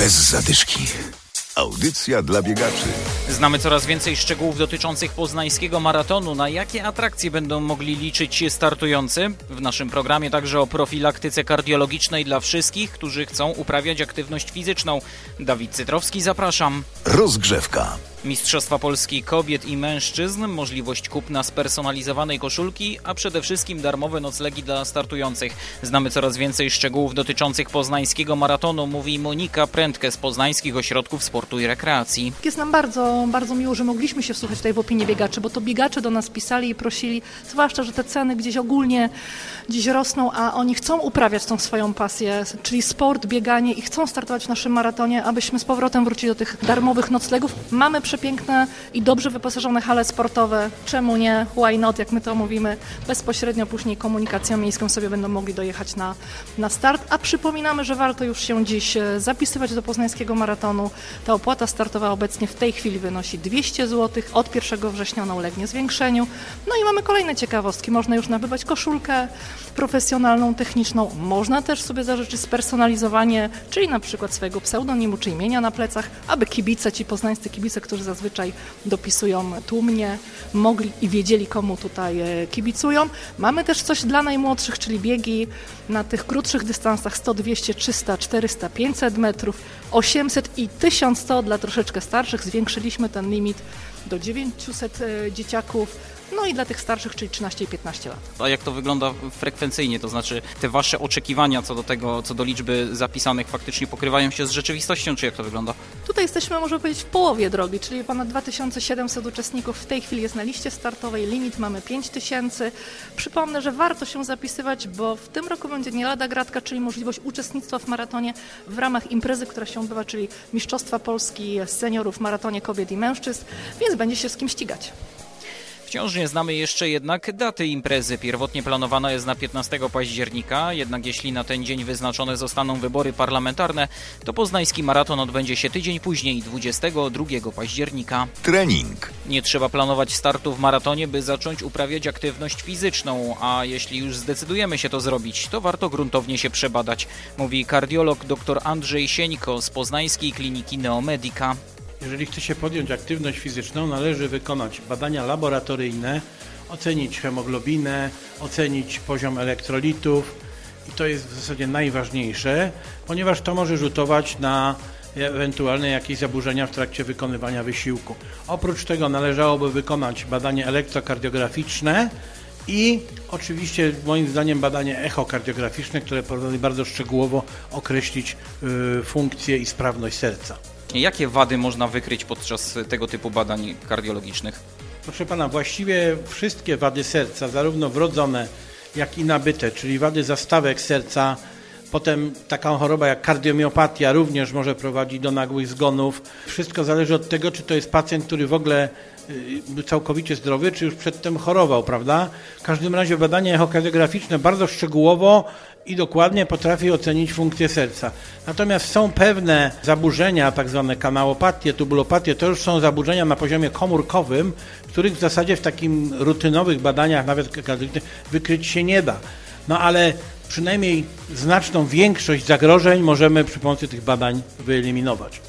Bez zadyszki. Audycja dla biegaczy. Znamy coraz więcej szczegółów dotyczących poznańskiego maratonu. Na jakie atrakcje będą mogli liczyć startujący? W naszym programie także o profilaktyce kardiologicznej dla wszystkich, którzy chcą uprawiać aktywność fizyczną. Dawid Cytrowski, zapraszam. Rozgrzewka. Mistrzostwa Polski kobiet i mężczyzn, możliwość kupna spersonalizowanej koszulki, a przede wszystkim darmowe noclegi dla startujących. Znamy coraz więcej szczegółów dotyczących poznańskiego maratonu, mówi Monika Prędkę z Poznańskich Ośrodków Sportu i Rekreacji. Jest nam bardzo, bardzo miło, że mogliśmy się wsłuchać tutaj w opinię biegaczy, bo to biegacze do nas pisali i prosili, zwłaszcza, że te ceny gdzieś ogólnie dziś rosną, a oni chcą uprawiać tą swoją pasję, czyli sport, bieganie i chcą startować w naszym maratonie, abyśmy z powrotem wrócili do tych darmowych noclegów. Mamy przepiękne i dobrze wyposażone hale sportowe. Czemu nie? Why not, jak my to mówimy. Bezpośrednio później komunikacją miejską sobie będą mogli dojechać na, na start. A przypominamy, że warto już się dziś e, zapisywać do poznańskiego maratonu. Ta opłata startowa obecnie w tej chwili wynosi 200 zł. Od 1 września ona ulegnie zwiększeniu. No i mamy kolejne ciekawostki. Można już nabywać koszulkę profesjonalną, techniczną. Można też sobie zażyczyć spersonalizowanie, czyli na przykład swojego pseudonimu czy imienia na plecach, aby kibice, ci poznańscy kibice, którzy zazwyczaj dopisują tłumnie, mogli i wiedzieli, komu tutaj e, kibicują. Mamy też coś dla najmłodszych, czyli biegi na tych krótszych dystansach 100, 200, 300, 400, 500 metrów, 800 i 1100 dla troszeczkę starszych. Zwiększyliśmy ten limit do 900 e, dzieciaków. No i dla tych starszych, czyli 13 i 15 lat. A jak to wygląda frekwencyjnie? To znaczy te wasze oczekiwania co do tego, co do liczby zapisanych faktycznie pokrywają się z rzeczywistością, czy jak to wygląda? Tutaj jesteśmy, można powiedzieć, w połowie drogi, czyli ponad 2700 uczestników w tej chwili jest na liście startowej, limit mamy 5000. Przypomnę, że warto się zapisywać, bo w tym roku będzie nie lada gratka, czyli możliwość uczestnictwa w maratonie w ramach imprezy, która się odbywa, czyli Mistrzostwa Polski Seniorów w maratonie kobiet i mężczyzn, więc będzie się z kim ścigać. Wciąż nie znamy jeszcze jednak daty imprezy. Pierwotnie planowana jest na 15 października, jednak jeśli na ten dzień wyznaczone zostaną wybory parlamentarne, to poznański maraton odbędzie się tydzień później, 22 października. Trening. Nie trzeba planować startu w maratonie, by zacząć uprawiać aktywność fizyczną, a jeśli już zdecydujemy się to zrobić, to warto gruntownie się przebadać, mówi kardiolog dr Andrzej Sieńko z Poznańskiej Kliniki Neomedica. Jeżeli chce się podjąć aktywność fizyczną, należy wykonać badania laboratoryjne, ocenić hemoglobinę, ocenić poziom elektrolitów i to jest w zasadzie najważniejsze, ponieważ to może rzutować na ewentualne jakieś zaburzenia w trakcie wykonywania wysiłku. Oprócz tego należałoby wykonać badanie elektrokardiograficzne i oczywiście moim zdaniem badanie echokardiograficzne, które powinny bardzo szczegółowo określić y, funkcję i sprawność serca. Jakie wady można wykryć podczas tego typu badań kardiologicznych? Proszę pana, właściwie wszystkie wady serca, zarówno wrodzone, jak i nabyte, czyli wady zastawek serca, potem taka choroba jak kardiomiopatia również może prowadzić do nagłych zgonów. Wszystko zależy od tego, czy to jest pacjent, który w ogóle był całkowicie zdrowy, czy już przedtem chorował, prawda? W każdym razie badanie echokardiograficzne bardzo szczegółowo i dokładnie potrafi ocenić funkcję serca. Natomiast są pewne zaburzenia, tak zwane kanałopatie, tubulopatie, to już są zaburzenia na poziomie komórkowym, których w zasadzie w takim rutynowych badaniach, nawet wykryć się nie da. No ale przynajmniej znaczną większość zagrożeń możemy przy pomocy tych badań wyeliminować.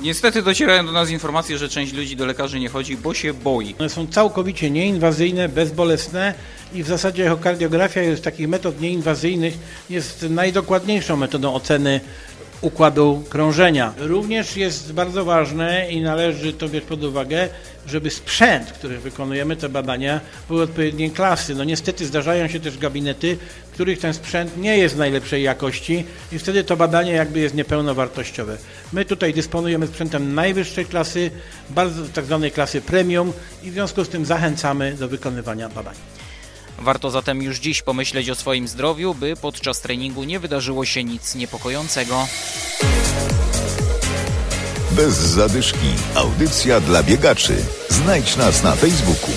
Niestety docierają do nas informacje, że część ludzi do lekarzy nie chodzi, bo się boi. One są całkowicie nieinwazyjne, bezbolesne i w zasadzie echokardiografia z takich metod nieinwazyjnych jest najdokładniejszą metodą oceny układu krążenia. Również jest bardzo ważne i należy to wziąć pod uwagę, żeby sprzęt, który wykonujemy te badania, był odpowiedniej klasy. No niestety zdarzają się też gabinety, w których ten sprzęt nie jest najlepszej jakości i wtedy to badanie jakby jest niepełnowartościowe. My tutaj dysponujemy sprzętem najwyższej klasy, bardzo tak zwanej klasy premium i w związku z tym zachęcamy do wykonywania badań. Warto zatem już dziś pomyśleć o swoim zdrowiu, by podczas treningu nie wydarzyło się nic niepokojącego. Bez zadyszki. Audycja dla biegaczy. Znajdź nas na Facebooku.